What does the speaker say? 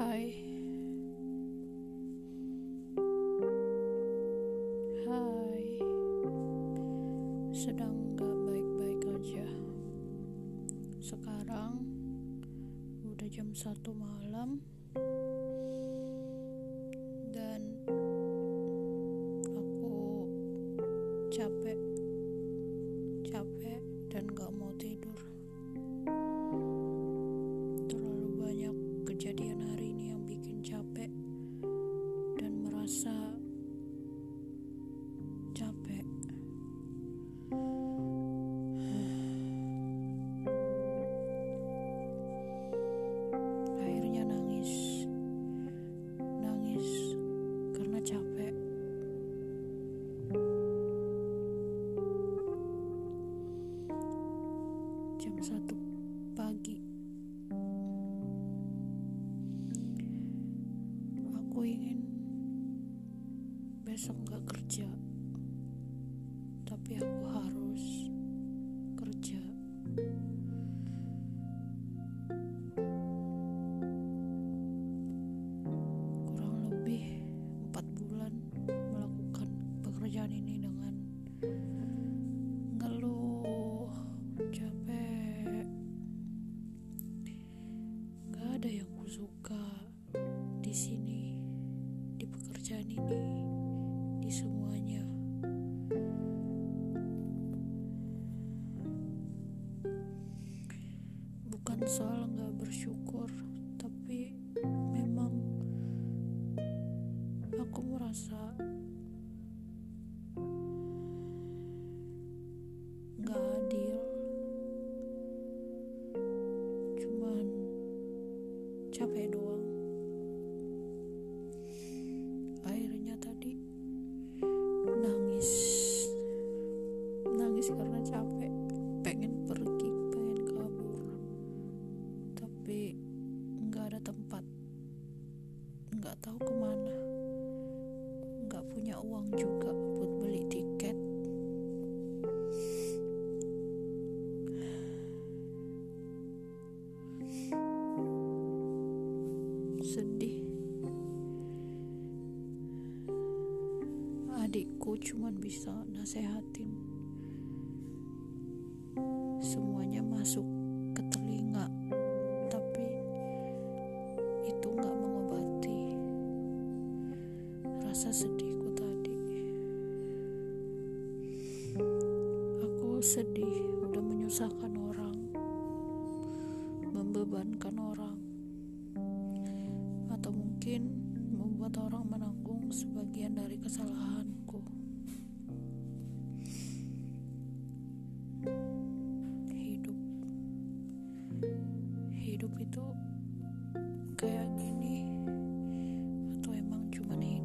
Hai. Hai. Sedang gak baik-baik aja. Sekarang Udah jam 1 malam. Dan Aku Capek. Capek dan gak mau Jam satu pagi, aku ingin besok gak kerja, tapi aku harus ada yang kusuka di sini di pekerjaan ini di semuanya. Bukan soal nggak bersyukur tapi memang aku merasa capek doang. Akhirnya tadi nangis. Nangis karena capek. Pengen pergi pengen kabur. Tapi nggak ada tempat. Nggak tahu ke mana. Nggak punya uang juga buat beli tiket adikku cuman bisa nasehatin. Semuanya masuk ke telinga tapi itu nggak mengobati rasa sedihku tadi. Aku sedih udah menyusahkan orang membebankan orang atau mungkin membuat orang menanggung sebagian dari kesalahanku hidup itu kayak gini atau emang cuma hidupku